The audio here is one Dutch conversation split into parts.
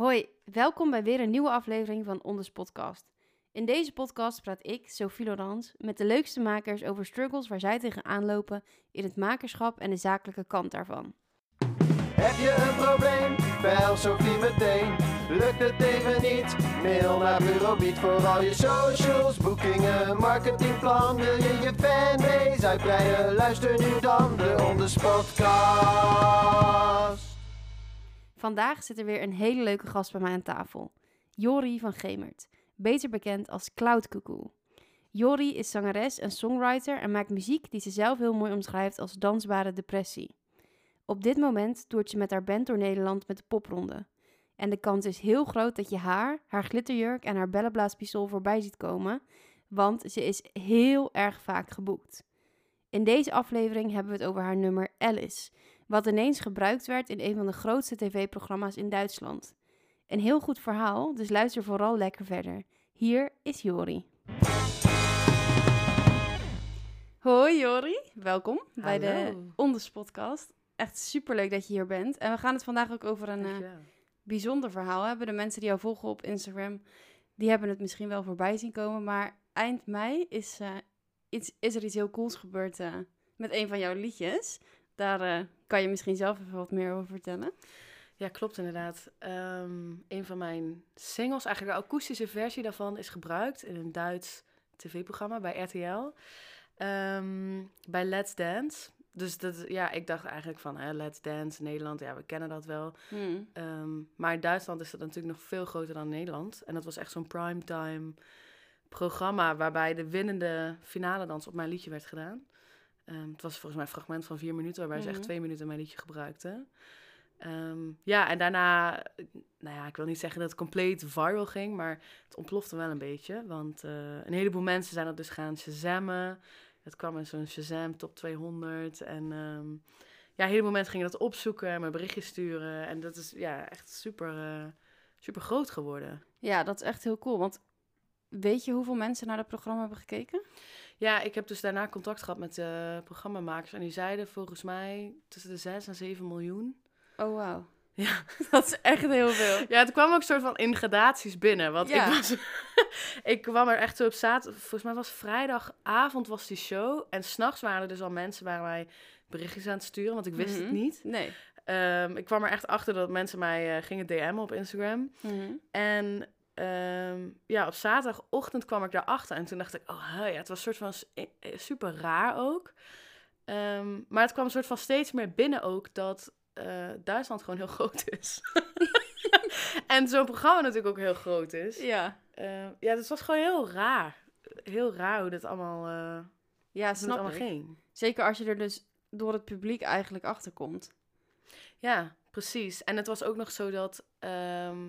Hoi, welkom bij weer een nieuwe aflevering van Onders Podcast. In deze podcast praat ik, Sophie Laurens, met de leukste makers over struggles waar zij tegenaan lopen in het makerschap en de zakelijke kant daarvan. Heb je een probleem? Bel Sophie meteen. Lukt het even niet? Mail naar Bureau Beat voor al je socials, boekingen, marketingplan. Wil je je fanbase uitbreiden? Luister nu dan de Onders Podcast. Vandaag zit er weer een hele leuke gast bij mij aan tafel. Jori van Gemert, beter bekend als Cloud Cuckoo. Jori is zangeres en songwriter en maakt muziek die ze zelf heel mooi omschrijft als dansbare depressie. Op dit moment toert ze met haar band door Nederland met de popronde. En de kans is heel groot dat je haar, haar glitterjurk en haar bellenblaaspistool voorbij ziet komen, want ze is heel erg vaak geboekt. In deze aflevering hebben we het over haar nummer Alice, wat ineens gebruikt werd in een van de grootste tv-programma's in Duitsland. Een heel goed verhaal, dus luister vooral lekker verder. Hier is Jori. Hoi Jori, welkom bij de. Onders podcast. Echt superleuk dat je hier bent. En we gaan het vandaag ook over een eh, bijzonder verhaal hebben. De mensen die jou volgen op Instagram, die hebben het misschien wel voorbij zien komen. Maar eind mei is, eh, iets, is er iets heel cools gebeurd eh, met een van jouw liedjes. Daar eh, kan je misschien zelf even wat meer over vertellen. Ja, klopt inderdaad. Ehm, een van mijn singles, eigenlijk de akoestische versie daarvan, is gebruikt in een Duits tv-programma bij RTL. Ehm, bij Let's Dance. Dus dat, ja, ik dacht eigenlijk van hè, Let's Dance, Nederland, ja, we kennen dat wel. Hmm. Ehm, maar in Duitsland is dat natuurlijk nog veel groter dan Nederland. En dat was echt zo'n primetime programma waarbij de winnende finale dans op mijn liedje werd gedaan. Ehm, het was volgens mij een fragment van vier minuten, waarbij ze Mhm. echt twee minuten mijn liedje gebruikten. Ehm, ja, en daarna, nou ja, ik wil niet zeggen dat het compleet viral ging, maar het ontplofte wel een beetje. Want eh, een heleboel mensen zijn dat dus gaan shazammen. Het kwam in zo'n Shazam top 200. En ehm, ja, een heleboel mensen gingen dat opzoeken en me berichtjes sturen. En dat is ja, echt super, eh, super groot geworden. Ja, dat is echt heel cool. Want weet je hoeveel mensen naar dat programma hebben gekeken? Ja, ik heb dus daarna contact gehad met de programmamakers. En die zeiden volgens mij tussen de 6 en 7 miljoen. Oh, wauw. Ja. Dat is echt heel veel. Ja, het kwam ook soort van in gradaties binnen. Want Ja. ik, was, ik kwam er echt zo op zaterdag... Volgens mij was vrijdagavond was die show. En s'nachts waren er dus al mensen waar mij berichtjes aan het sturen. Want ik wist Mhm. het niet. Nee. Ehm, ik kwam er echt achter dat mensen mij eh, gingen DM'en op Instagram. Mhm. En ehm, ja, op zaterdagochtend kwam ik daarachter. En toen dacht ik, oh ja, het was een soort van eh, eh, super raar ook. Ehm, maar het kwam een soort van steeds meer binnen ook dat eh, Duitsland gewoon heel groot is. en zo'n programma natuurlijk ook heel groot is. Ja. Eh, ja, dus het was gewoon heel raar. Heel raar hoe dit allemaal, eh Ja, snap allemaal ik. ging. Zeker als je er dus door het publiek eigenlijk achter komt. Ja, precies. En het was ook nog zo dat ehm,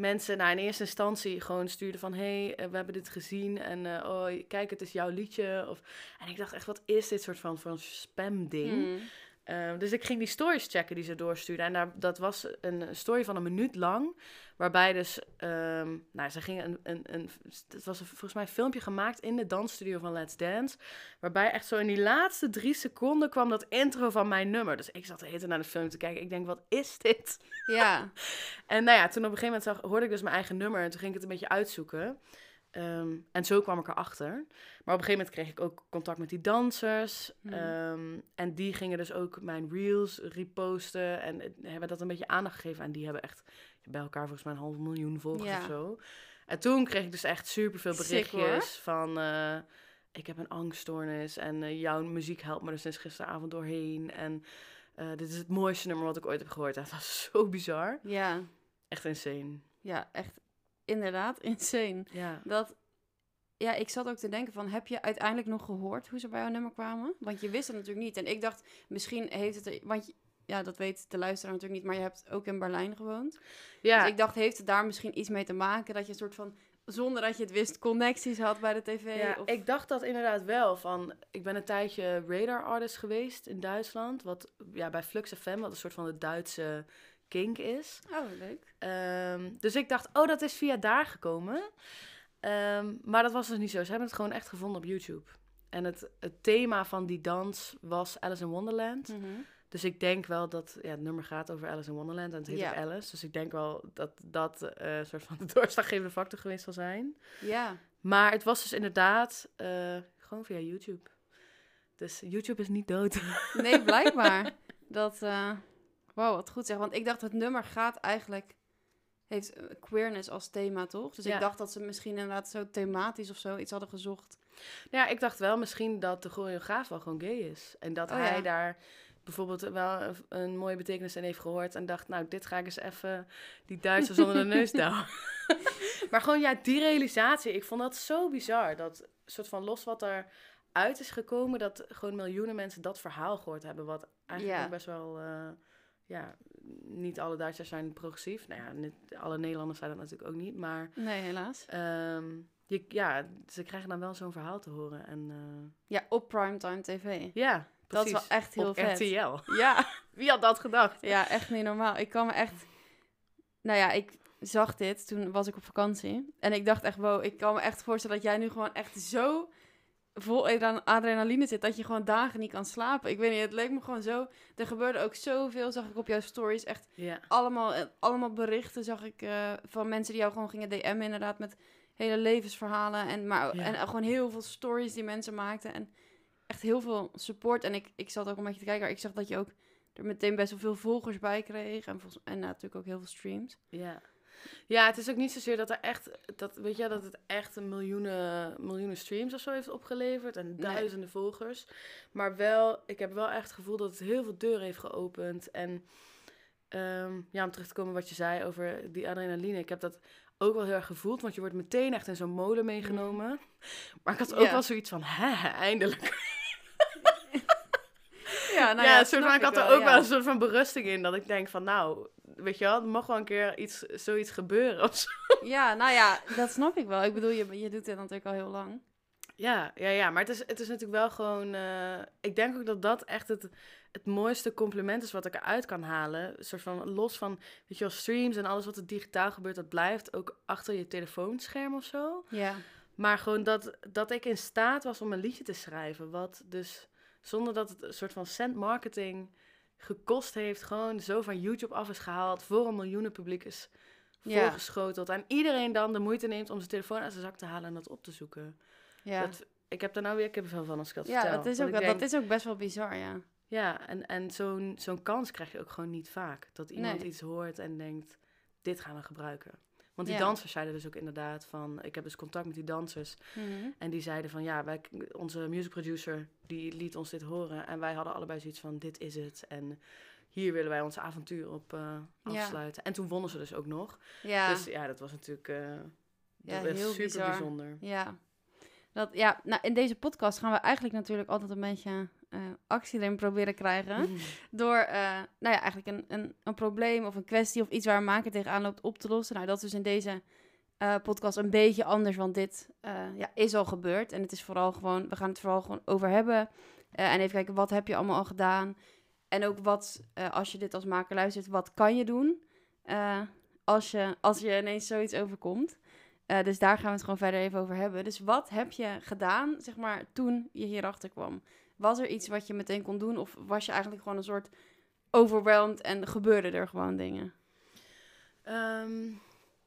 mensen nou, in eerste instantie gewoon stuurden van... hé, hey, eh, we hebben dit gezien en eh, oh, kijk, het is jouw liedje. Of... En ik dacht echt, wat is dit soort van, van spam-ding? Mhm. Ehm, dus ik ging die stories checken die ze doorstuurden. En daar, dat was een story van een minuut lang. Waarbij dus, ehm, nou, ze gingen een, een, een, het was een- volgens mij een filmpje gemaakt in de dansstudio van Let's Dance. Waarbij echt zo in die laatste drie seconden kwam dat intro van mijn nummer. Dus ik zat de hele tijd naar de film te kijken. Ik denk, wat is dit? Ja. En nou ja, toen op een gegeven moment zag, hoorde ik dus mijn eigen nummer. En toen ging ik het een beetje uitzoeken. Ehm, en zo kwam ik erachter. Maar op een gegeven moment kreeg ik ook contact met die dansers. Mhm. Ehm, en die gingen dus ook mijn reels reposten. En het- hebben dat een beetje aandacht gegeven. En die hebben echt bij elkaar volgens mij een half miljoen volgers Ja. of zo. En toen kreeg ik dus echt superveel Sick, berichtjes van... eh, ik heb een angststoornis en eh, jouw muziek helpt me er sinds gisteravond doorheen. En eh, dit is het mooiste nummer wat ik ooit heb gehoord. Dat was zo bizar. Ja. Echt insane. Ja, echt inderdaad insane. Ja. Dat, ja, ik zat ook te denken van, heb je uiteindelijk nog gehoord hoe ze bij jouw nummer kwamen? Want je wist het natuurlijk niet. En ik dacht, misschien heeft het, er- want je- ja, dat weet de luisteraar natuurlijk niet, maar je hebt ook in Berlijn gewoond. Ja, Dus ik dacht, heeft het daar misschien iets mee te maken dat je een soort van, zonder dat je het wist, connecties had bij de tv? ja of... ik dacht dat inderdaad wel. Van, ik ben een tijdje radar artist geweest in Duitsland. Wat ja, bij Flux FM, wat een soort van de Duitse kink is. Oh, leuk. Ehm, dus ik dacht, oh, dat is via daar gekomen. Ehm, maar dat was dus niet zo. Ze hebben het gewoon echt gevonden op YouTube. En het, het thema van die dans was Alice in Wonderland. Mhm. Dus ik denk wel dat ja, het nummer gaat over Alice in Wonderland en het heet Ja. ook Alice. Dus ik denk wel dat dat eh, een soort van de doorslaggevende factor geweest zal zijn. Ja. Maar het was dus inderdaad eh, gewoon via YouTube. Dus YouTube is niet dood. Nee, blijkbaar. dat, eh wow, wat goed zeg. Want ik dacht, het nummer gaat eigenlijk... Heeft queerness als thema, toch? Dus Ja. ik dacht dat ze misschien inderdaad zo thematisch of zo iets hadden gezocht. Ja, ik dacht wel misschien dat de choreograaf wel gewoon gay is. En dat Oh, hij ja. daar bijvoorbeeld wel een, een mooie betekenis in heeft gehoord. En dacht, nou, dit ga ik eens even die Duitsers onder de neus douwen. maar gewoon, ja, die realisatie. Ik vond dat zo bizar. Dat soort van los wat er uit is gekomen, dat gewoon miljoenen mensen dat verhaal gehoord hebben. Wat eigenlijk Ja. ook best wel, eh, ja, niet alle Duitsers zijn progressief. Nou ja, niet, alle Nederlanders zijn dat natuurlijk ook niet. Maar Nee, helaas. ehm, je, ja, ze krijgen dan wel zo'n verhaal te horen. En eh, Ja, op primetime tv. ja, Dat is precies. wel echt heel Op vet. RTL. Ja, Wie had dat gedacht? ja, echt niet normaal. Ik kan me echt... Nou ja, ik zag dit, toen was ik op vakantie. En ik dacht echt, wow, ik kan me echt voorstellen dat jij nu gewoon echt zo vol adre- adrenaline zit, dat je gewoon dagen niet kan slapen. Ik weet niet, het leek me gewoon zo... Er gebeurde ook zoveel, zag ik op jouw stories. Echt Ja. allemaal, eh, allemaal berichten zag ik eh, van mensen die jou gewoon gingen DM'en inderdaad met hele levensverhalen. En, maar, Ja. en eh, gewoon heel veel stories die mensen maakten. En echt heel veel support. En ik, ik zat ook een beetje te kijken, maar ik zag dat je ook er meteen best wel veel volgers bij kreeg. En, volgens, en natuurlijk ook heel veel streams. Ja. Ja, het is ook niet zozeer dat er echt, dat, weet je, dat het echt een miljoenen, miljoenen streams of zo heeft opgeleverd en Nee. duizenden volgers. Maar wel, ik heb wel echt het gevoel dat het heel veel deuren heeft geopend. En ehm, ja, om terug te komen wat je zei over die adrenaline, ik heb dat ook wel heel erg gevoeld, want je wordt meteen echt in zo'n molen meegenomen. Maar ik had ook Ja. wel zoiets van, hè, eindelijk. Ja, ja, een soort van, ik had er wel, ook ja. wel een soort van berusting in, dat ik denk van, nou, weet je wel, er mag wel een keer iets, zoiets gebeuren of zo. Ja, nou ja, dat snap ik wel. Ik bedoel, je, je doet dit natuurlijk al heel lang. Ja, ja, ja, maar het is, het is natuurlijk wel gewoon. eh, ik denk ook dat dat echt het, het mooiste compliment is wat ik eruit kan halen. Een soort van los van, weet je wel, streams en alles wat er digitaal gebeurt, dat blijft ook achter je telefoonscherm of zo. Ja. Maar gewoon dat, dat ik in staat was om een liedje te schrijven. Wat dus zonder dat het een soort van cent marketing gekost heeft, gewoon zo van YouTube af is gehaald, voor een miljoenen publiek is Ja. voorgeschoteld. En iedereen dan de moeite neemt om zijn telefoon uit zijn zak te halen en dat op te zoeken. Ja, Dat, ik heb daar nou weer kippenvel van als ik dat ja vertel. dat, is ook, denk, dat is ook best wel bizar, ja. Ja, en, en zo'n zo'n kans krijg je ook gewoon niet vaak. Dat iemand Nee. iets hoort en denkt, dit gaan we gebruiken. Want die Ja. dansers zeiden dus ook inderdaad van... Ik heb dus contact met die dansers. Mhm. En die zeiden van, ja, wij, onze music producer... die liet ons dit horen. En wij hadden allebei zoiets van, dit is het. En hier willen wij ons avontuur op eh, Ja. afsluiten. En toen wonnen ze dus ook nog. Ja. Dus ja, dat was natuurlijk... Ja, dat was heel super bizar. bijzonder. Ja. Dat, ja, nou, in deze podcast gaan we eigenlijk natuurlijk altijd een beetje eh, actie erin proberen krijgen. Door, eh, nou ja, eigenlijk een, een, een probleem of een kwestie of iets waar een maker tegenaan loopt op te lossen. Nou, dat is dus in deze eh, podcast een beetje anders, want dit eh, ja, is al gebeurd. En het is vooral gewoon, we gaan het vooral gewoon over hebben. En even kijken, wat heb je allemaal al gedaan? En ook wat, als je dit als maker luistert, wat kan je doen als, je, als je ineens zoiets overkomt? Dus daar gaan we het gewoon verder even over hebben. Dus wat heb je gedaan, zeg maar, toen je hierachter kwam? Was er iets wat je meteen kon doen? Of was je eigenlijk gewoon een soort overwhelmed en gebeurden er gewoon dingen? Ehm,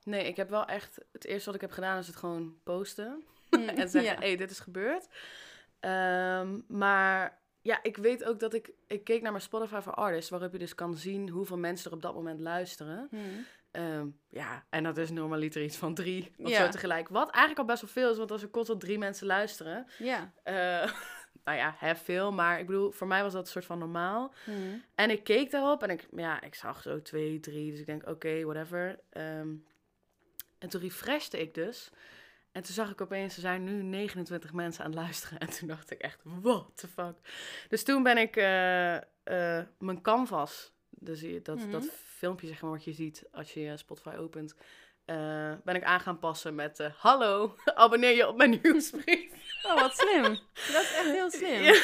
nee, ik heb wel echt... Het eerste wat ik heb gedaan is het gewoon posten. en zeggen, Ja. hey, dit is gebeurd. Ehm, maar ja, ik weet ook dat ik... Ik keek naar mijn Spotify voor Artists... waarop je dus kan zien hoeveel mensen er op dat moment luisteren. Hmm. Ehm, ja, en dat is normaliter iets van drie of Ja. zo tegelijk. Wat eigenlijk al best wel veel is, want als er constant drie mensen luisteren... Ja. eh, nou ja, hè, veel, maar ik bedoel, voor mij was dat een soort van normaal. Hmm. En ik keek daarop en ik, ja, ik zag zo twee, drie. Dus ik denk, oké, whatever. Ehm, en toen refreshte ik dus. En toen zag ik opeens, er zijn nu 29 mensen aan het luisteren. En toen dacht ik echt, what the fuck. Dus toen ben ik eh, eh, mijn canvas, dus dat, dat filmpje zeg maar wat je ziet als je je Spotify opent... eh, ben ik aan gaan passen met, eh, hallo, abonneer je op mijn nieuwsbrief. Oh, wat slim. Dat is echt heel slim. Ja.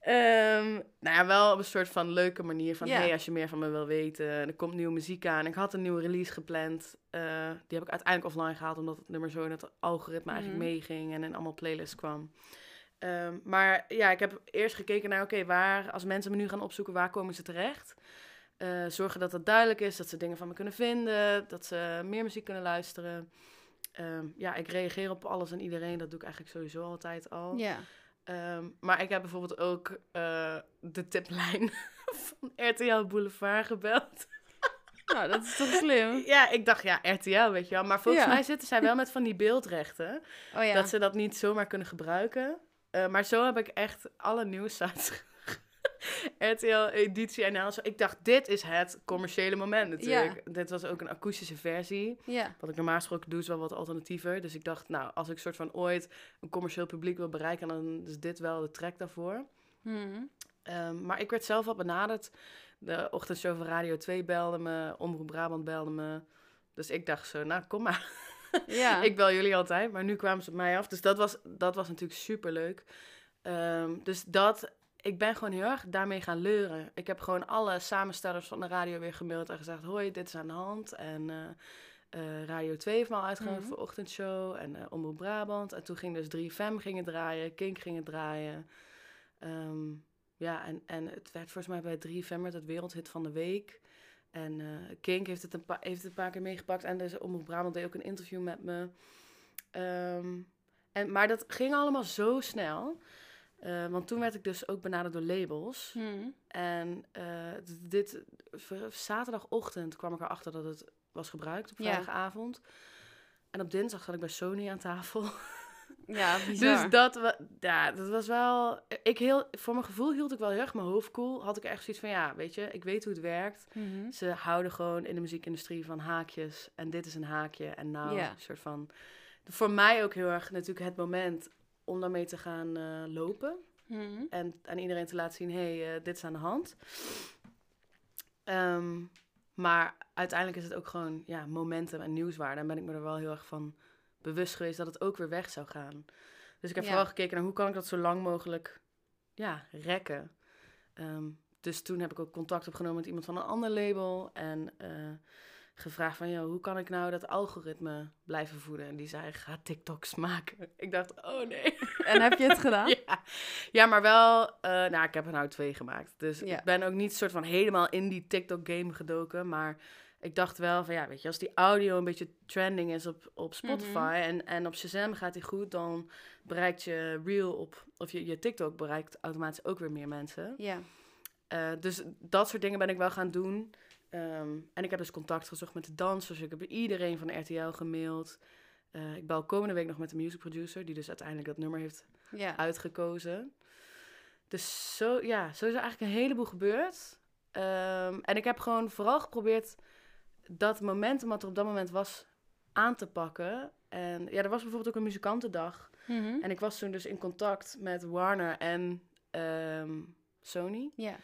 Ehm, nou ja, wel op een soort van leuke manier van... Ja. hey, als je meer van me wil weten, er komt nieuwe muziek aan. Ik had een nieuwe release gepland. Eh, die heb ik uiteindelijk offline gehaald... omdat het nummer zo in het algoritme eigenlijk Mhm. meeging... en in allemaal playlists kwam. Ehm, maar ja, ik heb eerst gekeken naar, oké, waar, als mensen me nu gaan opzoeken, waar komen ze terecht? Eh, zorgen dat het duidelijk is, dat ze dingen van me kunnen vinden, dat ze meer muziek kunnen luisteren. Ehm, ja, ik reageer op alles en iedereen, dat doe ik eigenlijk sowieso altijd al. Ja. Ehm, maar ik heb bijvoorbeeld ook eh, de tiplijn van RTL Boulevard gebeld. Nou, dat is toch slim? Ja, ik dacht, ja, RTL, weet je wel. Maar volgens Ja. mij zitten zij wel met van die beeldrechten. Oh ja. Dat ze dat niet zomaar kunnen gebruiken. Eh, maar zo heb ik echt alle nieuwssites. RTL editie en zo. Ik dacht, dit is het commerciële moment natuurlijk. Dit was ook een akoestische versie. Ja. Wat ik normaal gesproken doe is wel wat alternatiever. Dus ik dacht, nou, als ik soort van ooit een commercieel publiek wil bereiken, dan is dit wel de track daarvoor. Mhm. Ehm, maar ik werd zelf al benaderd. De ochtendshow van Radio 2 belde me, Omroep Brabant belde me. Dus ik dacht zo, nou kom maar. Ja. ik bel jullie altijd, maar nu kwamen ze op mij af. Dus dat was, dat was natuurlijk super leuk. dus dat, ik ben gewoon heel erg daarmee gaan leuren. Ik heb gewoon alle samenstellers van de radio weer gemaild en gezegd: Hoi, dit is aan de hand. En eh, eh, Radio 2 heeft me al uitgenodigd Mhm. voor ochtendshow. En eh Omroep Brabant. En toen ging dus 3FM gingen draaien, Kink gingen draaien. Ehm, ja, en, en het werd volgens mij bij 3FM werd het wereldhit van de week. En Kink heeft het, een pa- heeft het een paar keer meegepakt. En dus Omroep Brabant deed ook een interview met me. Ehm, en, maar dat ging allemaal zo snel. Eh, want toen werd ik dus ook benaderd door labels. Mhm. En d- dit, zaterdagochtend kwam ik erachter dat het was gebruikt op Ja. vrijdagavond. En op dinsdag zat ik bij Sony aan tafel. Ja, bizar. Dus dat, ja, dat was wel... Ik heel, voor mijn gevoel hield ik wel heel erg mijn hoofd koel. Had ik echt zoiets van, ja, weet je, ik weet hoe het werkt. Mhm. Ze houden gewoon in de muziekindustrie van haakjes. En dit is een haakje. En nou, een soort van... Voor mij ook heel erg natuurlijk het moment om daarmee te gaan eh, lopen. Mhm. En aan iedereen te laten zien, hé, hey, eh, dit is aan de hand. Ehm, maar uiteindelijk is het ook gewoon ja, momentum en nieuwswaarde. En ben ik me er wel heel erg van bewust geweest dat het ook weer weg zou gaan. Dus ik heb Ja. vooral gekeken naar hoe kan ik dat zo lang mogelijk ja, rekken. Ehm, dus toen heb ik ook contact opgenomen met iemand van een ander label. En eh, gevraagd van, joh, hoe kan ik nou dat algoritme blijven voeden? En die zei, ga TikToks maken. Ik dacht, oh nee. En heb je het gedaan? Ja. ja, maar wel... eh, nou, ik heb er nou twee gemaakt. Dus Ja. ik ben ook niet soort van helemaal in die TikTok-game gedoken. Maar ik dacht wel van, ja, weet je... Als die audio een beetje trending is op, op Spotify... en, en op Shazam gaat die goed... dan bereikt je Reel op... of je, je TikTok bereikt automatisch ook weer meer mensen. Ja. Eh, dus dat soort dingen ben ik wel gaan doen. Ehm, en ik heb dus contact gezocht met de dansers. Ik heb iedereen van RTL gemaild. Eh, ik bel komende week nog met de music producer... die dus uiteindelijk dat nummer heeft Ja. uitgekozen. Dus zo, ja, zo is er eigenlijk een heleboel gebeurd. Ehm, en ik heb gewoon vooral geprobeerd dat momentum wat er op dat moment was aan te pakken. En ja, er was bijvoorbeeld ook een muzikantendag. Mhm. En ik was toen dus in contact met Warner en ehm, Sony. Ja.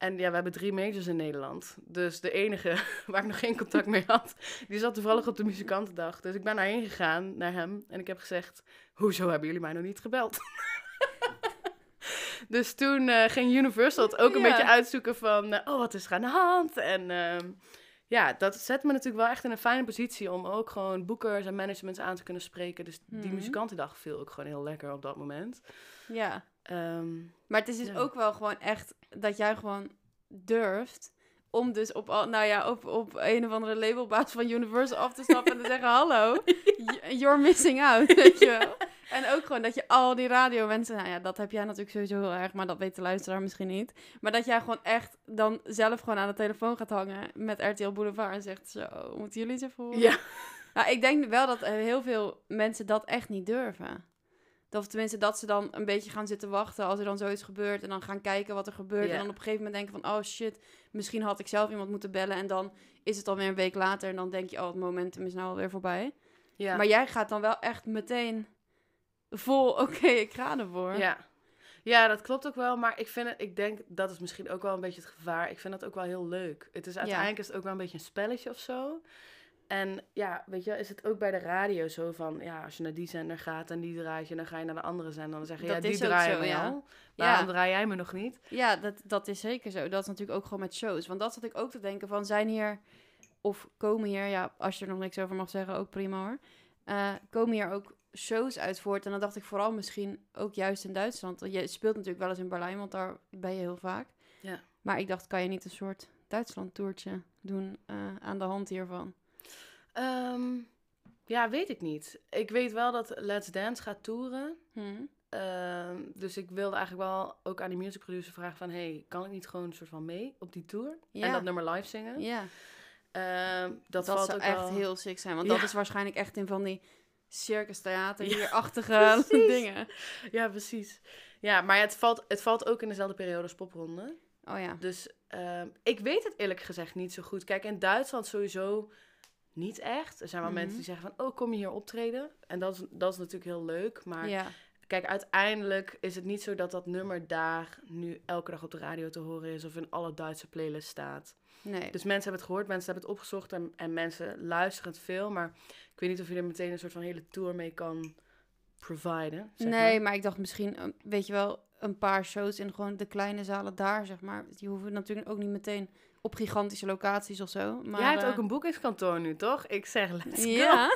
En ja, we hebben drie majors in Nederland. Dus de enige waar ik nog geen contact mee had, die zat toevallig op de muzikantendag. Dus ik ben daarheen gegaan, naar hem. En ik heb gezegd, hoezo hebben jullie mij nog niet gebeld? dus toen eh, ging Universal het ook een Ja. beetje uitzoeken van, eh, oh, wat is er aan de hand? En ehm, ja, dat zet me natuurlijk wel echt in een fijne positie om ook gewoon boekers en managements aan te kunnen spreken. Dus die Mhm. muzikantendag viel ook gewoon heel lekker op dat moment. ja. Ehm, Maar het is dus Ja. ook wel gewoon echt dat jij gewoon durft om dus op, al- nou ja, op, op een of andere labelbaas van Universal af te stappen en te zeggen, hallo, you're missing out, weet je wel. En ook gewoon dat je al die radiomensen, nou ja, dat heb jij natuurlijk sowieso heel erg, maar dat weet de luisteraar misschien niet. Maar dat jij gewoon echt dan zelf gewoon aan de telefoon gaat hangen met RTL Boulevard en zegt, zo, moeten jullie ze voor? ja. Nou, ik denk wel dat heel veel mensen dat echt niet durven. Dat, of tenminste, dat ze dan een beetje gaan zitten wachten als er dan zoiets gebeurt. En dan gaan kijken wat er gebeurt. En dan op een gegeven moment denken van, oh shit, misschien had ik zelf iemand moeten bellen. En dan is het alweer een week later. En dan denk je, oh, het momentum is nou alweer voorbij. ja. Maar jij gaat dan wel echt meteen vol, oké, ik ga ervoor. Ja. ja, dat klopt ook wel. Maar ik, vind het, ik denk dat is misschien ook wel een beetje het gevaar. Ik vind dat ook wel heel leuk. Het is uiteindelijk is het ook wel een beetje een spelletje of zo. En ja, weet je, is het ook bij de radio zo van, ja, als je naar die zender gaat en die draait je, dan ga je naar de andere zender. Dan zeg je, Dat ja, die draai je ja. al. Waarom Ja. draai jij me nog niet? Ja, dat, dat is zeker zo. Dat is natuurlijk ook gewoon met shows. Want dat zat ik ook te denken van, zijn hier, of komen hier, ja, als je er nog niks over mag zeggen, ook prima hoor. eh, komen hier ook shows uit voort. En dan dacht ik vooral misschien ook juist in Duitsland. Je speelt natuurlijk wel eens in Berlijn, want daar ben je heel vaak. Ja. Maar ik dacht, kan je niet een soort Duitsland-toertje doen eh, aan de hand hiervan? Ehm, ja, weet ik niet. Ik weet wel dat Let's Dance gaat toeren. Hm. Ehm, dus ik wilde eigenlijk wel ook aan die music producer vragen van... hey, kan ik niet gewoon een soort van mee op die tour? Ja. En dat nummer live zingen? Ja, Ehm, dat, dat, zou echt heel sick zijn. Want Ja. dat is waarschijnlijk echt in van die circus theater hierachtige dingen. Ja, precies. Ja, maar het valt, het valt ook in dezelfde periode als popronde. Oh ja. Dus ik weet het eerlijk gezegd niet zo goed. Kijk, in Duitsland sowieso niet echt. Er zijn wel Mhm. mensen die zeggen van... oh, kom je hier optreden? En dat is, dat is natuurlijk heel leuk. Maar ja. kijk, uiteindelijk is het niet zo dat dat nummer daar... nu elke dag op de radio te horen is... of in alle Duitse playlists staat. Nee. Dus mensen hebben het gehoord, mensen hebben het opgezocht... en, en mensen luisteren het veel. Maar ik weet niet of je er meteen een soort van hele tour mee kan providen. zeg nee, maar. maar ik dacht misschien, eh, weet je wel, een paar shows in gewoon de kleine zalen daar, zeg maar. Die hoeven natuurlijk ook niet meteen op gigantische locaties of zo. Maar, Jij hebt eh, ook een boekingskantoor nu, toch? Ik zeg, let's go. Ja.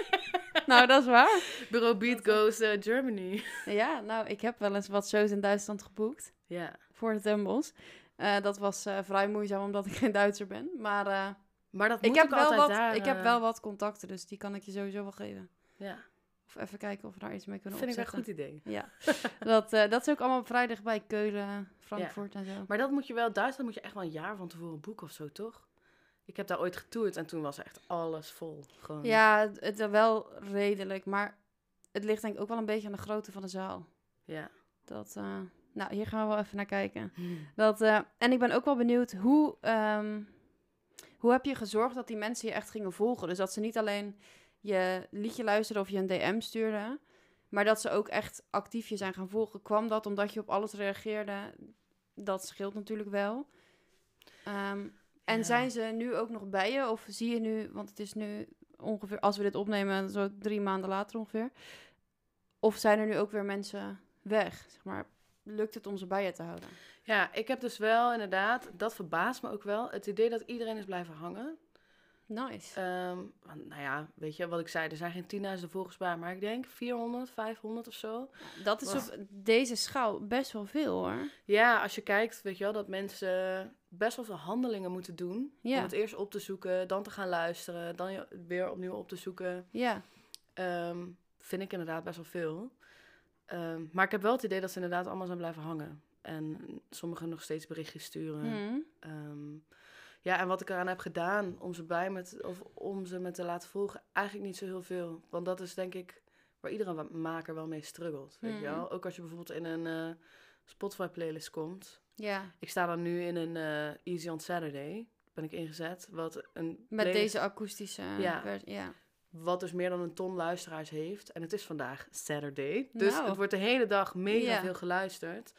nou, dat is waar. Bureau Beat goes uh, Germany. Ja, nou, ik heb wel eens wat shows in Duitsland geboekt Ja. voor de Tumbles. Eh, dat was eh, vrij moeizaam omdat ik geen Duitser ben. Maar eh, Maar dat ik, moet heb ook wel altijd wat, daar... ik heb eh, wel wat contacten, dus die kan ik je sowieso wel geven. Ja, Of even kijken of we daar iets mee kunnen vind ik een opzetten. goed idee. Ja, dat, eh, dat is ook allemaal vrij dichtbij Keulen, Frankfurt en zo. Maar dat moet je wel... Duitsland moet je echt wel een jaar van tevoren boeken of zo, toch? Ik heb daar ooit getoerd en toen was echt alles vol. Gewoon. Ja, het, het is wel redelijk, maar het ligt denk ik ook wel een beetje aan de grootte van de zaal. Ja. Dat, eh, nou, hier gaan we wel even naar kijken. Dat, eh, en ik ben ook wel benieuwd hoe, ehm, hoe heb je gezorgd dat die mensen je echt gingen volgen? Dus dat ze niet alleen je liedje luisterden of je een DM stuurden, maar dat ze ook echt actief je zijn gaan volgen. Kwam dat omdat je op alles reageerde? Dat scheelt natuurlijk wel. Ehm, en Ja. zijn ze nu ook nog bij je? Of zie je nu, want het is nu ongeveer, als we dit opnemen, zo drie maanden later ongeveer. Of zijn er nu ook weer mensen weg? Zeg maar, lukt het om ze bij je te houden? Ja, ik heb dus wel inderdaad... Dat verbaast me ook wel. Het idee dat iedereen is blijven hangen. Nice. Ehm, want, nou ja, weet je wat ik zei? Er zijn geen 10.000 volgers bij, maar ik denk 400, 500 of zo. Dat is op deze schaal best wel veel hoor. Ja, als je kijkt, weet je wel, dat mensen best wel veel handelingen moeten doen. Ja. Om het eerst op te zoeken, dan te gaan luisteren, dan weer opnieuw op te zoeken. Ja, Ehm, vind ik inderdaad best wel veel. Ehm, maar ik heb wel het idee dat ze inderdaad allemaal zijn blijven hangen. En sommigen nog steeds berichtjes sturen. Hm. Ja, en wat ik eraan heb gedaan om ze bij met, of om ze me te laten volgen, eigenlijk niet zo heel veel. Want dat is denk ik waar iedere maker wel mee struggelt. Weet je Mhm. wel? Ook als je bijvoorbeeld in een eh, Spotify playlist komt. ja. Ik sta dan nu in een eh, Easy on Saturday. Ben ik ingezet. Wat een Met playlist- deze akoestische Ja. versie. Ja. Wat dus meer dan een ton luisteraars heeft. En het is vandaag Saturday. Dus Nou. het wordt de hele dag mega Ja. veel geluisterd.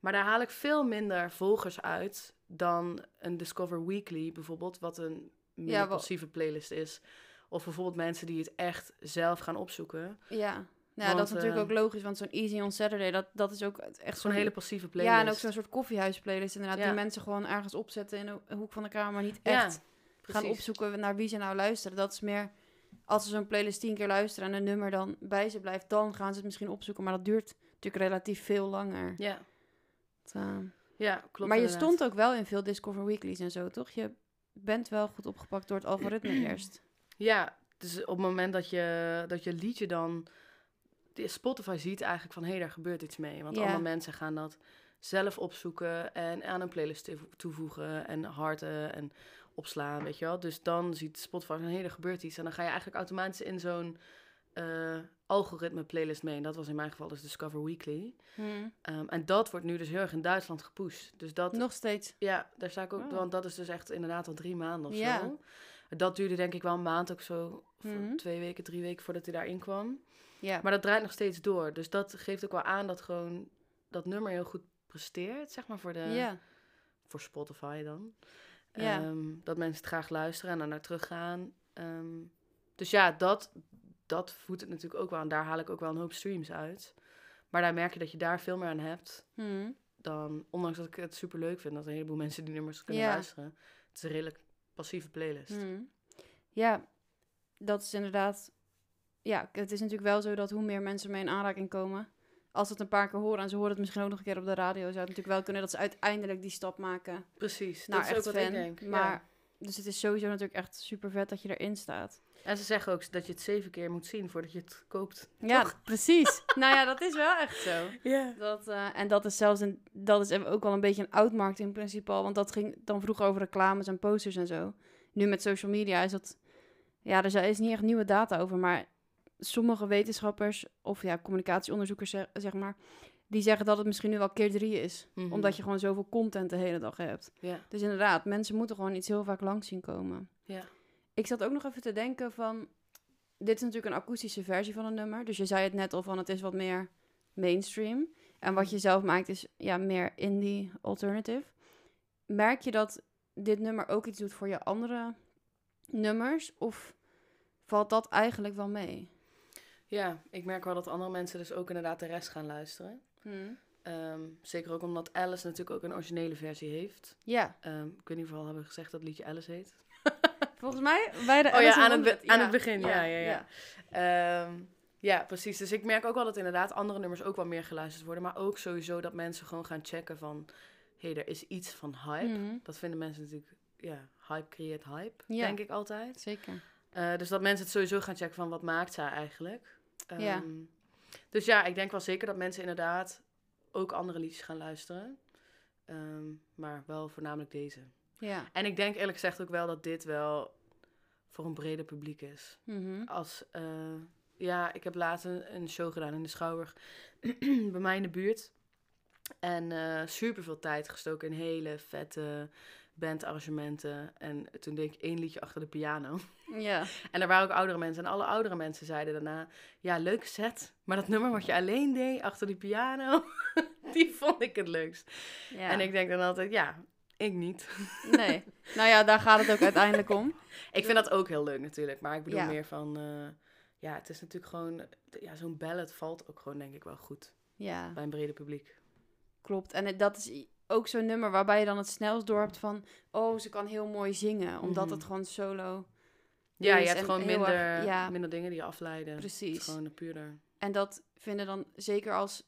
Maar daar haal ik veel minder volgers uit dan een Discover Weekly bijvoorbeeld. Wat een meer Ja, passieve playlist is. Of bijvoorbeeld mensen die het echt zelf gaan opzoeken. Ja. Ja, Want, dat is natuurlijk eh, ook logisch, want zo'n Easy on Saturday, dat, dat is ook echt Zo'n hele passieve playlist. Ja, en ook zo'n soort koffiehuisplaylist inderdaad, Ja. die mensen gewoon ergens opzetten in een hoek van de kamer, maar niet Ja, echt gaan opzoeken naar wie ze nou luisteren. Dat is meer, als ze zo'n playlist tien keer luisteren en een nummer dan bij ze blijft, dan gaan ze het misschien opzoeken, maar dat duurt natuurlijk relatief veel langer. Ja, eh, ja klopt maar je inderdaad. stond ook wel in veel Discover Weeklies en zo, toch? Je bent wel goed opgepakt door het algoritme eerst. Ja, dus op het moment dat je, dat je liedje dan... Spotify ziet eigenlijk van, hé, hey, daar gebeurt iets mee. Want Ja. allemaal mensen gaan dat zelf opzoeken en aan een playlist toe- toevoegen en harten en opslaan, weet je wel. Dus dan ziet Spotify van, hé, hey, er gebeurt iets. En dan ga je eigenlijk automatisch in zo'n eh, algoritme playlist mee. En dat was in mijn geval dus Discover Weekly. Hm. Ehm, en dat wordt nu dus heel erg in Duitsland gepusht. Dus dat, Nog steeds. ja, daar sta ik ook, Oh. want dat is dus echt inderdaad al drie maanden of Ja. zo. Dat duurde denk ik wel een maand ook zo, of Mhm. twee weken, drie weken voordat hij daarin kwam. Ja. Maar dat draait nog steeds door. Dus dat geeft ook wel aan dat gewoon dat nummer heel goed presteert, zeg maar, voor, de, ja. voor Spotify dan. Ja. Ehm, dat mensen het graag luisteren en dan naar teruggaan. Ehm, dus ja, dat, dat voedt het natuurlijk ook wel. En daar haal ik ook wel een hoop streams uit. Maar daar merk je dat je daar veel meer aan hebt Hm. dan, ondanks dat ik het super leuk vind, dat een heleboel mensen die nummers kunnen Ja. luisteren. Het is een redelijk passieve playlist. Hmm. Ja, dat is inderdaad. ja, het is natuurlijk wel zo dat hoe meer mensen mee in aanraking komen, als ze het een paar keer horen en ze horen het misschien ook nog een keer op de radio, zou het natuurlijk wel kunnen dat ze uiteindelijk die stap maken Precies, naar dat is ook echt wat fan. ik denk. ja. Maar dus het is sowieso natuurlijk echt super vet dat je erin staat. En ze zeggen ook dat je het zeven keer moet zien voordat je het koopt. Ja, precies. nou ja, dat is wel echt zo. Ja. Dat, eh, en dat is zelfs een, dat is ook wel een beetje een oud marketingprincipe al. Want dat ging dan vroeger over reclames en posters en zo. Nu met social media is dat... Ja, er is niet echt nieuwe data over. Maar sommige wetenschappers of ja, communicatieonderzoekers zeg, zeg maar... Die zeggen dat het misschien nu wel keer drie is. Mhm. Omdat je gewoon zoveel content de hele dag hebt. Ja. Dus inderdaad, mensen moeten gewoon iets heel vaak langs zien komen. Ja. Ik zat ook nog even te denken van... Dit is natuurlijk een akoestische versie van een nummer. Dus je zei het net al van het is wat meer mainstream. En wat je zelf maakt is ja, meer indie alternative. Merk je dat dit nummer ook iets doet voor je andere nummers? Of valt dat eigenlijk wel mee? ja, ik merk wel dat andere mensen dus ook inderdaad de rest gaan luisteren. Ehm, zeker ook omdat Alice natuurlijk ook een originele versie heeft. Ja, Ehm, ik weet niet of we al hebben gezegd dat het liedje Alice heet. Volgens mij bij de Oh ja, aan het, be- aan het begin, ja, ja, ja. Ehm, ja, precies. Dus ik merk ook wel dat inderdaad andere nummers ook wel meer geluisterd worden. Maar ook sowieso dat mensen gewoon gaan checken van... Hé, hey, er is iets van hype. Mhm, Dat vinden mensen natuurlijk... Ja, hype creëert hype, Ja. denk ik altijd. Zeker. Eh, dus dat mensen het sowieso gaan checken van wat maakt zij eigenlijk. Ja. Ehm, Dus ja, ik denk wel zeker dat mensen inderdaad ook andere liedjes gaan luisteren. Ehm, maar wel voornamelijk deze. Ja. En ik denk eerlijk gezegd ook wel dat dit wel voor een breder publiek is. Mhm. Als, eh, ja, ik heb laatst een, een show gedaan in de Schouwburg bij mij in de buurt. En eh super veel tijd gestoken in hele vette bandarrangementen. En toen deed ik één liedje achter de piano. Ja. En er waren ook oudere mensen. En alle oudere mensen zeiden daarna... Ja, leuke set. Maar dat nummer wat je alleen deed achter die piano... die vond ik het leukst. ja. En ik denk dan altijd... Ja, ik niet. Nee. Nou ja, daar gaat het ook uiteindelijk om. Ik vind dat ook heel leuk natuurlijk. Maar ik bedoel Ja. meer van... eh, ja, het is natuurlijk gewoon... Ja, zo'n ballad valt ook gewoon denk ik wel goed. Ja. Bij een breder publiek. Klopt. En dat is ook zo'n nummer waarbij je dan het snelst door hebt van... Oh, ze kan heel mooi zingen. Omdat Mhm. het gewoon solo Ja, is je hebt gewoon minder, erg- ja. minder dingen die je afleiden. Het Precies. is gewoon puurder. En dat vinden dan, zeker als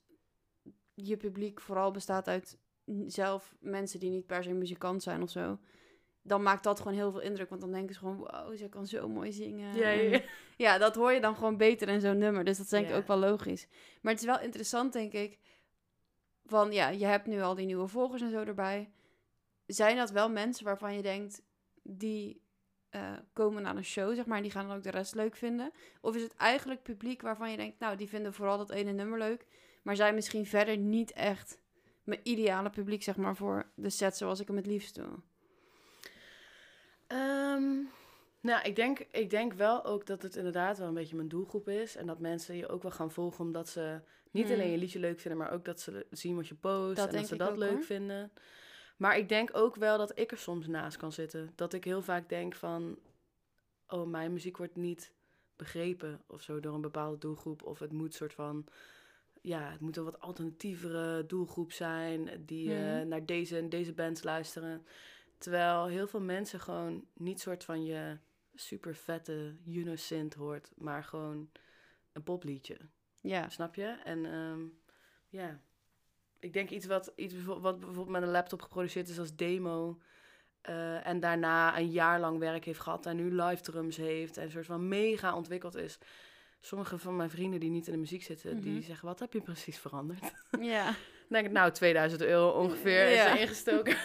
je publiek vooral bestaat uit zelf mensen die niet per se muzikant zijn of zo... Dan maakt dat gewoon heel veel indruk. Want dan denken ze gewoon, wow, ze kan zo mooi zingen. Ja, ja, ja. Dat hoor je dan gewoon beter in zo'n nummer. Dus dat is denk ik ook wel logisch. Maar het is wel interessant, denk ik. Van ja, je hebt nu al die nieuwe volgers en zo erbij. Zijn dat wel mensen waarvan je denkt, die eh, komen naar een show, zeg maar, en die gaan dan ook de rest leuk vinden? Of is het eigenlijk publiek waarvan je denkt, nou, die vinden vooral dat ene nummer leuk, maar zijn misschien verder niet echt mijn ideale publiek, zeg maar, voor de set zoals ik hem het liefst doe? Ehm, nou, ik denk, ik denk wel ook dat het inderdaad wel een beetje mijn doelgroep is. En dat mensen je ook wel gaan volgen omdat ze niet Hmm. alleen je liedje leuk vinden, maar ook dat ze zien wat je post Dat en dat ze dat ook, leuk hoor. vinden. Maar ik denk ook wel dat ik er soms naast kan zitten. Dat ik heel vaak denk van, oh, mijn muziek wordt niet begrepen of zo door een bepaalde doelgroep. Of het moet soort van, ja, het moet een wat alternatievere doelgroep zijn die eh, Mhm. naar deze en deze bands luisteren. Terwijl heel veel mensen gewoon niet soort van je super vette Unisynth hoort, maar gewoon een popliedje. Ja, Snap je? En ehm, ja, ik denk iets wat, iets wat bijvoorbeeld met een laptop geproduceerd is als demo. eh, en daarna een jaar lang werk heeft gehad en nu live drums heeft en een soort van mega ontwikkeld is. Sommige van mijn vrienden die niet in de muziek zitten, Mhm. die zeggen, wat heb je precies veranderd? ja. Dan denk ik, nou, 2000 euro ongeveer Ja. is er ingestoken.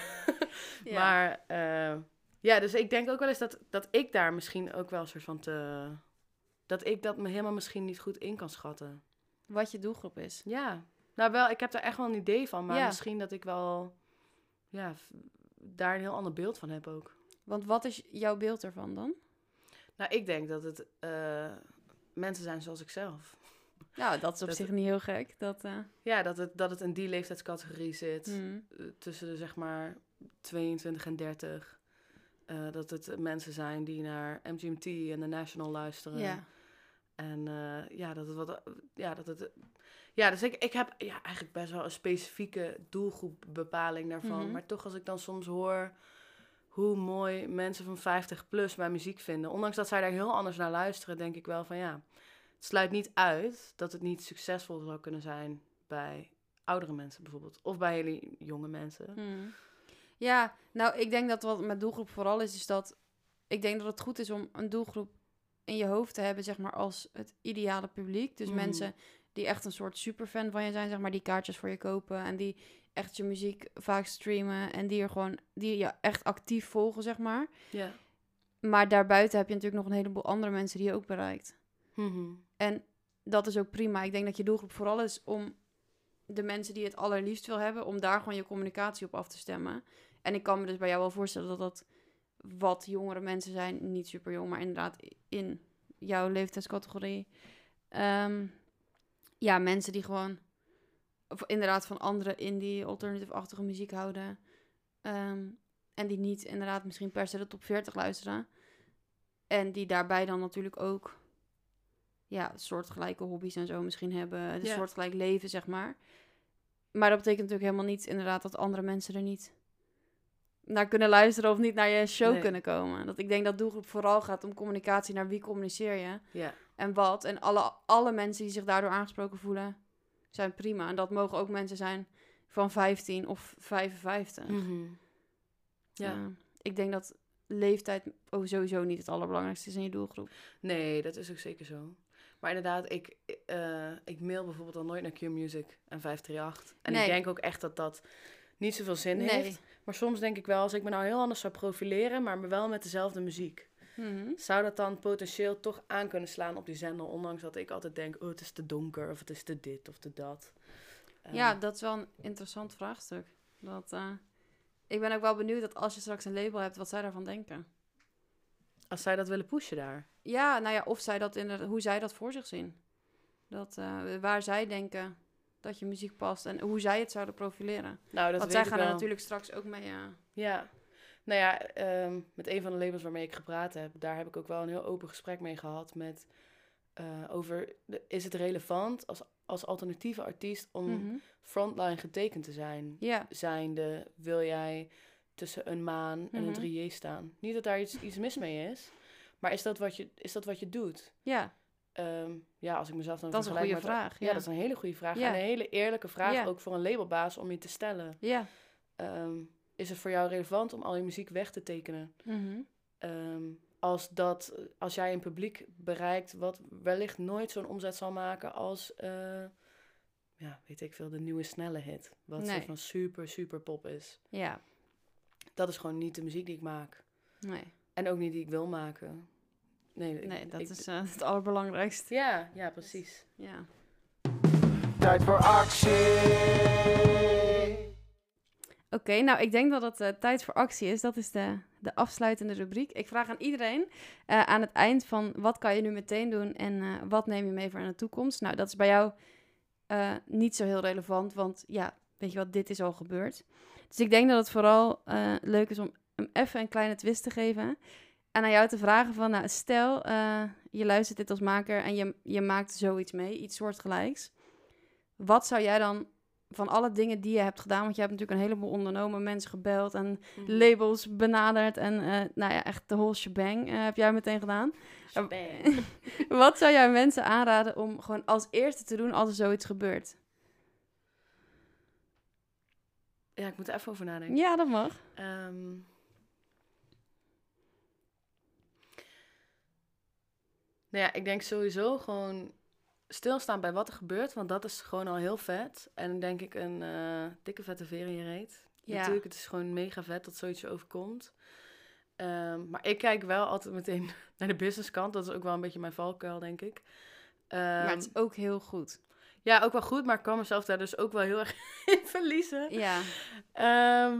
ja. Maar eh, ja, dus ik denk ook wel eens dat, dat ik daar misschien ook wel een soort van te... Dat ik dat me helemaal misschien niet goed in kan schatten. Wat je doelgroep is. Ja, nou wel, ik heb daar echt wel een idee van. Maar Ja. misschien dat ik wel ja, daar een heel ander beeld van heb ook. Want wat is jouw beeld ervan dan? Nou, ik denk dat het eh, mensen zijn zoals ik zelf. Ja, dat is op Dat- zich niet heel gek. Dat, eh, Ja, dat het, dat het in die leeftijdscategorie zit. hmm. eh, tussen de zeg maar 22 en 30. Eh, dat het mensen zijn die naar MGMT en de National luisteren. Ja. En ja, dat het wat. Ja, dat het. Ja, dus ik, ik heb ja, eigenlijk best wel een specifieke doelgroepbepaling daarvan. Mhm. Maar toch, als ik dan soms hoor hoe mooi mensen van 50 plus mijn muziek vinden, ondanks dat zij daar heel anders naar luisteren, denk ik wel van ja, het sluit niet uit dat het niet succesvol zou kunnen zijn bij oudere mensen bijvoorbeeld. Of bij hele jonge mensen. Hmm. Ja, nou, ik denk dat wat met doelgroep vooral is, is dat ik denk dat het goed is om een doelgroep in je hoofd te hebben, zeg maar, als het ideale publiek. Dus Mhm. mensen die echt een soort superfan van je zijn, zeg maar, die kaartjes voor je kopen en die echt je muziek vaak streamen en die er gewoon, die je echt actief volgen, zeg maar. Ja. Maar daarbuiten heb je natuurlijk nog een heleboel andere mensen die je ook bereikt. Mhm. En dat is ook prima. Ik denk dat je doelgroep vooral is om de mensen die het allerliefst wil hebben, om daar gewoon je communicatie op af te stemmen. En ik kan me dus bij jou wel voorstellen dat dat wat jongere mensen zijn, niet super jong, maar inderdaad in jouw leeftijdscategorie. Ehm, ja, mensen die gewoon of inderdaad van andere indie, alternative-achtige muziek houden. Ehm, en die niet inderdaad misschien per se de top 40 luisteren. En die daarbij dan natuurlijk ook ja, soortgelijke hobby's en zo misschien hebben. Een soortgelijk leven, zeg maar. Maar dat betekent natuurlijk helemaal niet inderdaad dat andere mensen er niet naar kunnen luisteren of niet naar je show Nee. kunnen komen. Dat ik denk dat doelgroep vooral gaat om communicatie naar wie communiceer je en wat. En alle, alle mensen die zich daardoor aangesproken voelen, zijn prima. En dat mogen ook mensen zijn van 15 of 55. Mhm. Ja. Eh, ik denk dat leeftijd oh, sowieso niet het allerbelangrijkste is in je doelgroep. Nee, dat is ook zeker zo. Maar inderdaad, ik, eh, ik mail bijvoorbeeld al nooit naar Q-Music en 538. En Nee. ik denk ook echt dat dat niet zoveel zin Nee. heeft. Maar soms denk ik wel, als ik me nou heel anders zou profileren, maar me wel met dezelfde muziek. Mhm. Zou dat dan potentieel toch aan kunnen slaan op die zender? Ondanks dat ik altijd denk, oh, het is te donker of het is te dit of te dat. Ja, dat is wel een interessant vraagstuk. Dat, eh, ik ben ook wel benieuwd dat als je straks een label hebt, wat zij daarvan denken. Als zij dat willen pushen daar. Ja, nou ja, of zij dat inderdaad, hoe zij dat voor zich zien. Dat, eh, waar zij denken dat je muziek past en hoe zij het zouden profileren. Nou, dat Want weet zij ik gaan er natuurlijk straks ook mee. eh, Ja, nou ja, ehm, met een van de labels waarmee ik gepraat heb, daar heb ik ook wel een heel open gesprek mee gehad met eh, over de- is het relevant als, als alternatieve artiest om mhm. frontline getekend te zijn? Ja, Zijnde, wil jij tussen een maan en Mhm. een 3J staan? Niet dat daar iets, iets mis mee is, maar is dat wat je, is dat wat je doet? ja, Ehm, ja, als ik mezelf dan dat is een goede vraag. Ja, Ja, dat is een hele goede vraag. Ja. En een hele eerlijke vraag Ja. ook voor een labelbaas om je te stellen. ja. Ehm, is het voor jou relevant om al je muziek weg te tekenen? Mhm. Ehm, als, dat, als jij een publiek bereikt wat wellicht nooit zo'n omzet zal maken als, eh, ja, weet ik veel, de nieuwe snelle hit. Wat Nee. soort van super, super pop is. ja, Dat is gewoon niet de muziek die ik maak. nee, En ook niet die ik wil maken. Nee, ik- nee dat ik- is eh, het allerbelangrijkste. Ja, ja, precies. Ja. Tijd voor actie. Oké, nou ik denk dat het eh, tijd voor actie is. Dat is de, de afsluitende rubriek. Ik vraag aan iedereen eh, aan het eind van wat kan je nu meteen doen en eh, wat neem je mee voor in de toekomst. Nou, dat is bij jou niet zo heel relevant, want ja, weet je wat, dit is al gebeurd. Dus ik denk dat het vooral leuk is om hem even een kleine twist te geven. En aan jou te vragen van, nou stel je luistert dit als maker en je, je maakt zoiets mee, iets soortgelijks. Wat zou jij dan van alle dingen die je hebt gedaan, want je hebt natuurlijk een heleboel ondernomen, mensen gebeld en Mhm. labels benaderd en eh, nou ja, echt de whole shebang eh, heb jij meteen gedaan. Wat zou jij mensen aanraden om gewoon als eerste te doen als er zoiets gebeurt? Ja, ik moet er even over nadenken. Ja, dat mag. Ehm. nou ja, ik denk sowieso gewoon stilstaan bij wat er gebeurt, want dat is gewoon al heel vet. En denk ik een eh, dikke vette veer in je reet. Ja. Natuurlijk, het is gewoon mega vet dat zoiets overkomt. Ehm, maar ik kijk wel altijd meteen naar de businesskant. Dat is ook wel een beetje mijn valkuil, denk ik. maar Ehm, het is ook heel goed. ja, ook wel goed, maar ik kan mezelf daar dus ook wel heel erg in verliezen. Ja. Ehm,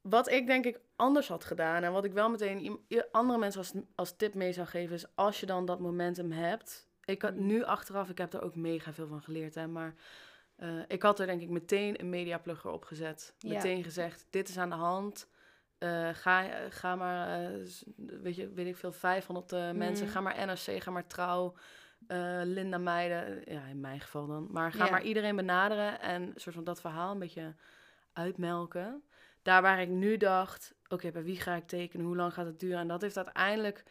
wat ik denk ik anders had gedaan en wat ik wel meteen andere mensen als, als tip mee zou geven, is als je dan dat momentum hebt. Ik had Mhm. nu achteraf, ik heb er ook mega veel van geleerd, hè, maar eh, ik had er denk ik meteen een mediaplugger op gezet. Ja. Meteen gezegd, dit is aan de hand. Eh, ga, ga maar, eh, weet, je, weet ik veel, 500 eh, mensen. Mhm. Ga maar NRC, ga maar Trouw, Linda Meijden. Ja, in mijn geval dan. Maar ga Ja. maar iedereen benaderen en een soort van dat verhaal een beetje uitmelken. Daar waar ik nu dacht, oké, bij wie ga ik tekenen? Hoe lang gaat het duren? En dat heeft uiteindelijk,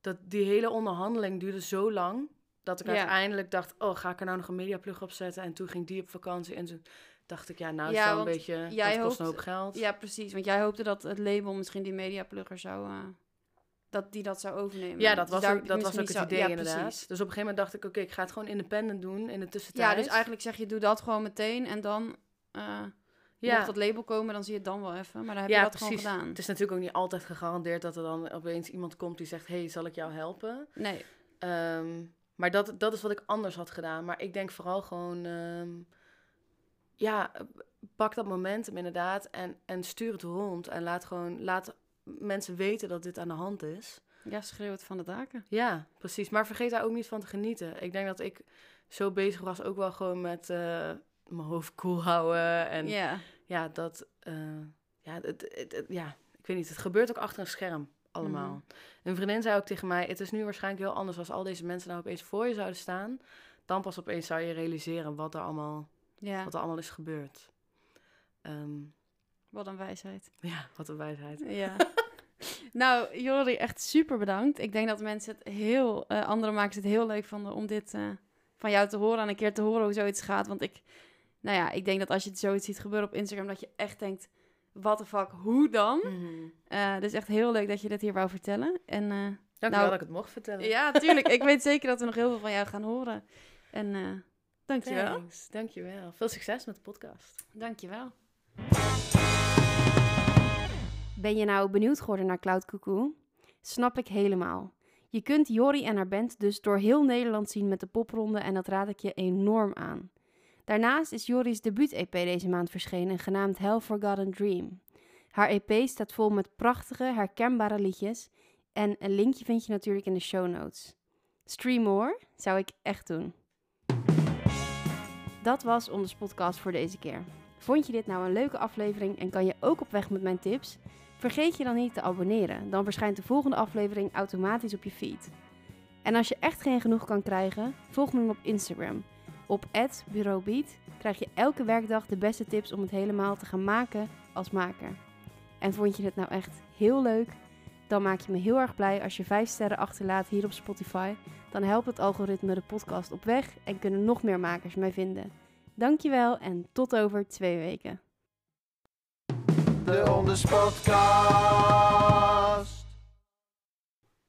dat, die hele onderhandeling duurde zo lang. Dat ik Ja. uiteindelijk dacht, oh, ga ik er nou nog een mediaplug op zetten? En toen ging die op vakantie en toen dacht ik, ja, nou, Ja, is wel een beetje, jij dat kost een hoop geld. Ja, precies. Want jij hoopte dat het label misschien die mediaplugger zou... eh, dat die dat zou overnemen. Ja, dat Dus was ook, dat was ook het idee ja, inderdaad. precies. Dus op een gegeven moment dacht ik, oké, ik ga het gewoon independent doen in de tussentijd. Ja, dus eigenlijk zeg je, doe dat gewoon meteen en dan... eh Ja. Mocht dat label komen, dan zie je het dan wel even. Maar dan heb Ja, je dat precies. gewoon gedaan. Het is natuurlijk ook niet altijd gegarandeerd dat er dan opeens iemand komt die zegt, hey, zal ik jou helpen? Nee. Ehm, maar dat, dat is wat ik anders had gedaan. Maar ik denk vooral gewoon, ehm, ja, pak dat momentum inderdaad en, en stuur het rond. En laat gewoon, laat mensen weten dat dit aan de hand is. Ja, schreeuw het van de daken. Ja, precies. Maar vergeet daar ook niet van te genieten. Ik denk dat ik zo bezig was ook wel gewoon met eh, mijn hoofd koel houden. En ja, Ja. dat, eh, ja, het, het- het- ja, ik weet niet, het gebeurt ook achter een scherm allemaal. Mhm. Een vriendin zei ook tegen mij, het is nu waarschijnlijk heel anders als al deze mensen nou opeens voor je zouden staan. Dan pas opeens zou je realiseren wat er allemaal, Ja, wat er allemaal is gebeurd. Ehm, wat een wijsheid. ja, wat een wijsheid. Ja. nou, Jori, echt super bedankt. Ik denk dat mensen het heel, eh andere makers het heel leuk vonden om dit eh, van jou te horen en een keer te horen hoe zoiets gaat. Want ik, nou ja, ik denk dat als je zoiets ziet gebeuren op Instagram, dat je echt denkt, what the fuck, hoe dan? Mhm. Eh, dus echt heel leuk dat je dit hier wou vertellen. En eh, Dank je Nou, wel dat ik het mocht vertellen. ja, tuurlijk, ik weet zeker dat we nog heel veel van jou gaan horen. En eh dankjewel. Thanks, dankjewel. Veel succes met de podcast. Dankjewel. Ben je nou benieuwd geworden naar Cloud Cuckoo? Snap ik helemaal. Je kunt Jori en haar band dus door heel Nederland zien met de popronde en dat raad ik je enorm aan. Daarnaast is Jori's debuut-EP deze maand verschenen, genaamd Hell Forgotten Dream. Haar EP staat vol met prachtige, herkenbare liedjes en een linkje vind je natuurlijk in de show notes. Stream more zou ik echt doen. Dat was onze podcast voor deze keer. Vond je dit nou een leuke aflevering en kan je ook op weg met mijn tips? Vergeet je dan niet te abonneren, dan verschijnt de volgende aflevering automatisch op je feed. En als je echt geen genoeg kan krijgen, volg me dan op Instagram. Op @bureaubeat krijg je elke werkdag de beste tips om het helemaal te gaan maken als maker. En vond je dit nou echt heel leuk? Dan maak je me heel erg blij als je 5 sterren achterlaat hier op Spotify. Dan helpt het algoritme de podcast op weg en kunnen nog meer makers mij vinden. Dankjewel en tot over twee weken. De.